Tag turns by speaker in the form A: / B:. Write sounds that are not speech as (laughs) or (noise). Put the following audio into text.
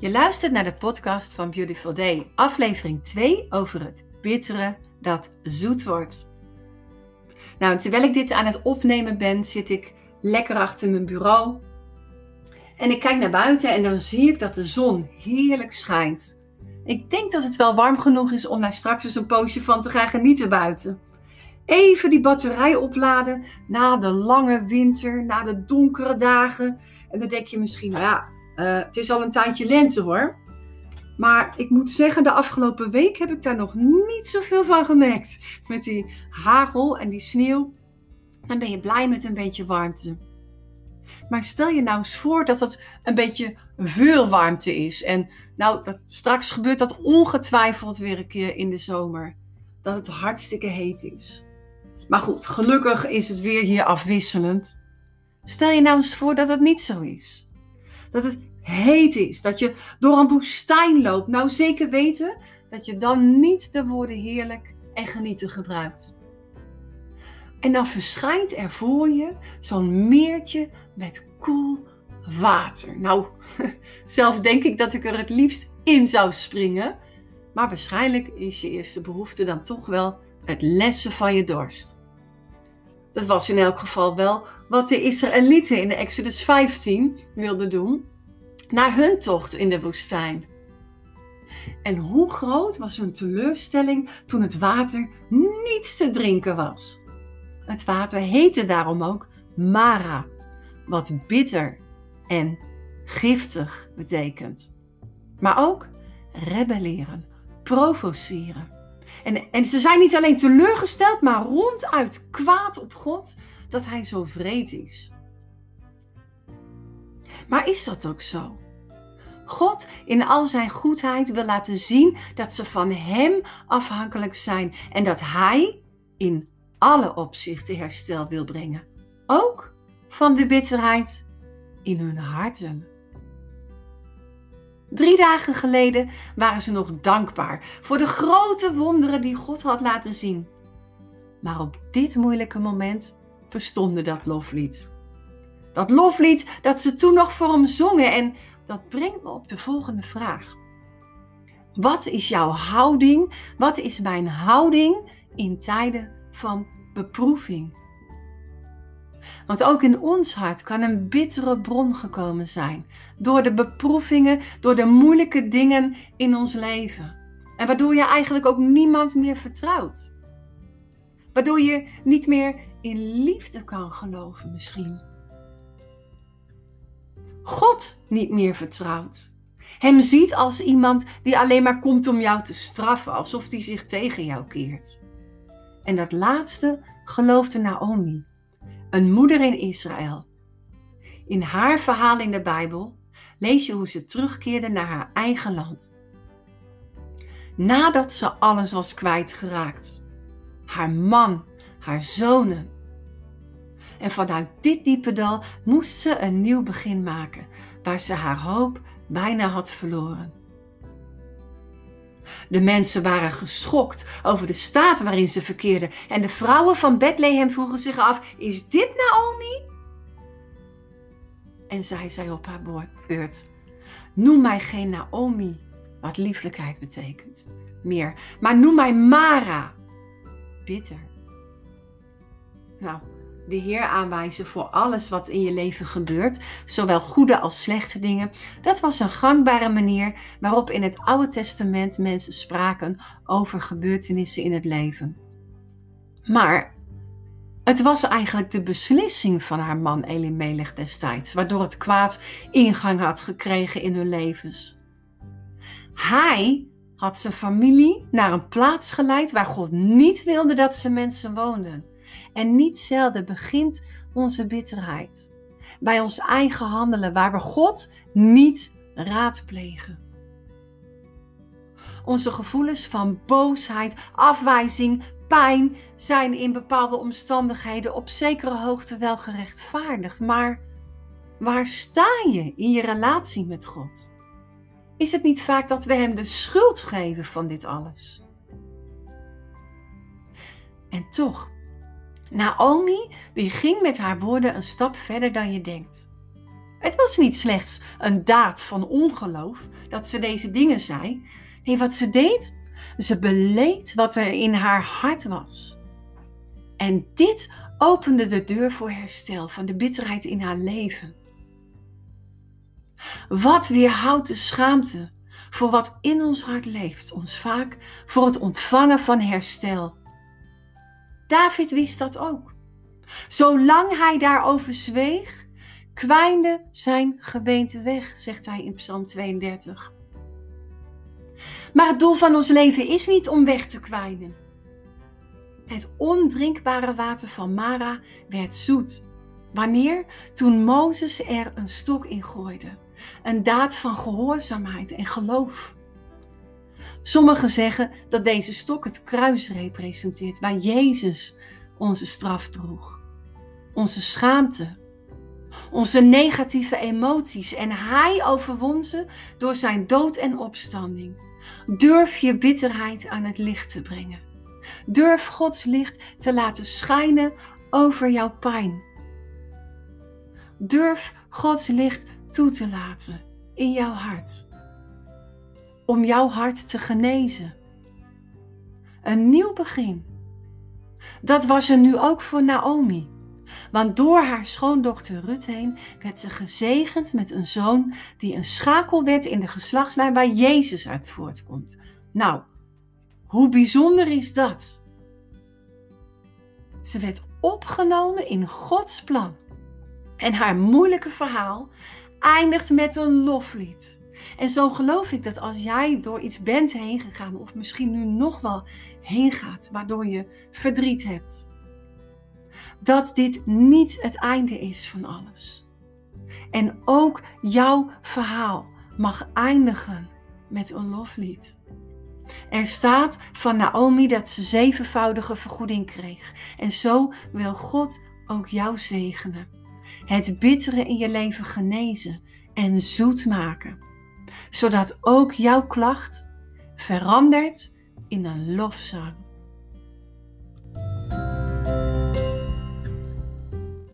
A: Je luistert naar de podcast van Beautiful Day, aflevering 2 over het bittere dat zoet wordt. Nou, terwijl ik dit aan het opnemen ben, zit ik lekker achter mijn bureau. En ik kijk naar buiten en dan zie ik dat de zon heerlijk schijnt. Ik denk dat het wel warm genoeg is om daar straks eens een poosje van te gaan genieten buiten. Even die batterij opladen na de lange winter, na de donkere dagen. En dan denk je misschien, nou ja, uh, het is al een tijdje lente hoor. Maar ik moet zeggen, de afgelopen week heb ik daar nog niet zoveel van gemerkt. Met die hagel en die sneeuw. Dan ben je blij met een beetje warmte. Maar stel je nou eens voor dat het een beetje veel warmte is. En nou, straks gebeurt dat ongetwijfeld weer een keer in de zomer. Dat het hartstikke heet is. Maar goed, gelukkig is het weer hier afwisselend. Stel je nou eens voor dat het niet zo is. Dat het heet is, dat je door een woestijn loopt. Nou, zeker weten dat je dan niet de woorden heerlijk en genieten gebruikt. En dan verschijnt er voor je zo'n meertje met koel water. Nou, (laughs) zelf denk ik dat ik er het liefst in zou springen. Maar waarschijnlijk is je eerste behoefte dan toch wel het lessen van je dorst. Dat was in elk geval wel wat de Israëlieten in de Exodus 15 wilden doen na hun tocht in de woestijn. En hoe groot was hun teleurstelling toen het water niet te drinken was. Het water heette daarom ook Mara, wat bitter en giftig betekent. Maar ook rebelleren, provoceren. En, en ze zijn niet alleen teleurgesteld, maar ronduit kwaad op God dat hij zo vreed is. Maar is dat ook zo? God in al zijn goedheid wil laten zien dat ze van Hem afhankelijk zijn en dat Hij in alle opzichten herstel wil brengen. Ook van de bitterheid in hun harten. Drie dagen geleden waren ze nog dankbaar voor de grote wonderen die God had laten zien. Maar op dit moeilijke moment verstomde dat loflied. Dat loflied dat ze toen nog voor hem zongen en dat brengt me op de volgende vraag. Wat is jouw houding? Wat is mijn houding in tijden van beproeving? Want ook in ons hart kan een bittere bron gekomen zijn. Door de beproevingen, door de moeilijke dingen in ons leven. En waardoor je eigenlijk ook niemand meer vertrouwt. Waardoor je niet meer in liefde kan geloven misschien. God niet meer vertrouwt. Hem ziet als iemand die alleen maar komt om jou te straffen, alsof hij zich tegen jou keert. En dat laatste geloofde Naomi een moeder in Israël. In haar verhaal in de Bijbel lees je hoe ze terugkeerde naar haar eigen land. Nadat ze alles was kwijtgeraakt. Haar man, haar zonen. En vanuit dit diepe dal moest ze een nieuw begin maken, waar ze haar hoop bijna had verloren. De mensen waren geschokt over de staat waarin ze verkeerden en de vrouwen van Bethlehem vroegen zich af: Is dit Naomi? En zij zei op haar beurt: Noem mij geen Naomi, wat lieflijkheid betekent, meer, maar noem mij Mara, bitter. Nou, de Heer aanwijzen voor alles wat in je leven gebeurt, zowel goede als slechte dingen. Dat was een gangbare manier waarop in het Oude Testament mensen spraken over gebeurtenissen in het leven. Maar het was eigenlijk de beslissing van haar man Elimelech destijds, waardoor het kwaad ingang had gekregen in hun levens. Hij had zijn familie naar een plaats geleid waar God niet wilde dat ze mensen woonden. En niet zelden begint onze bitterheid bij ons eigen handelen, waar we God niet raadplegen. Onze gevoelens van boosheid, afwijzing, pijn zijn in bepaalde omstandigheden op zekere hoogte wel gerechtvaardigd. Maar waar sta je in je relatie met God? Is het niet vaak dat we Hem de schuld geven van dit alles? En toch Naomi die ging met haar woorden een stap verder dan je denkt. Het was niet slechts een daad van ongeloof dat ze deze dingen zei. Nee, wat ze deed, ze beleed wat er in haar hart was. En dit opende de deur voor herstel van de bitterheid in haar leven. Wat weerhoudt de schaamte voor wat in ons hart leeft, ons vaak voor het ontvangen van herstel? David wist dat ook. Zolang hij daarover zweeg, kwijnde zijn gebeente weg, zegt hij in Psalm 32. Maar het doel van ons leven is niet om weg te kwijnen. Het ondrinkbare water van Mara werd zoet. Wanneer? Toen Mozes er een stok in gooide. Een daad van gehoorzaamheid en geloof. Sommigen zeggen dat deze stok het kruis representeert, waar Jezus onze straf droeg. Onze schaamte, onze negatieve emoties en Hij overwon ze door zijn dood en opstanding. Durf je bitterheid aan het licht te brengen. Durf Gods licht te laten schijnen over jouw pijn. Durf Gods licht toe te laten in jouw hart. Om jouw hart te genezen. Een nieuw begin. Dat was er nu ook voor Naomi. Want door haar schoondochter Rut heen werd ze gezegend met een zoon die een schakel werd in de geslachtslijn waar Jezus uit voortkomt. Nou, hoe bijzonder is dat? Ze werd opgenomen in Gods plan. En haar moeilijke verhaal eindigt met een loflied. En zo geloof ik dat als jij door iets bent heen gegaan, of misschien nu nog wel heen gaat, waardoor je verdriet hebt, dat dit niet het einde is van alles. En ook jouw verhaal mag eindigen met een loflied. Er staat van Naomi dat ze zevenvoudige vergoeding kreeg. En zo wil God ook jou zegenen. Het bittere in je leven genezen en zoet maken. Zodat ook jouw klacht verandert in een lofzang.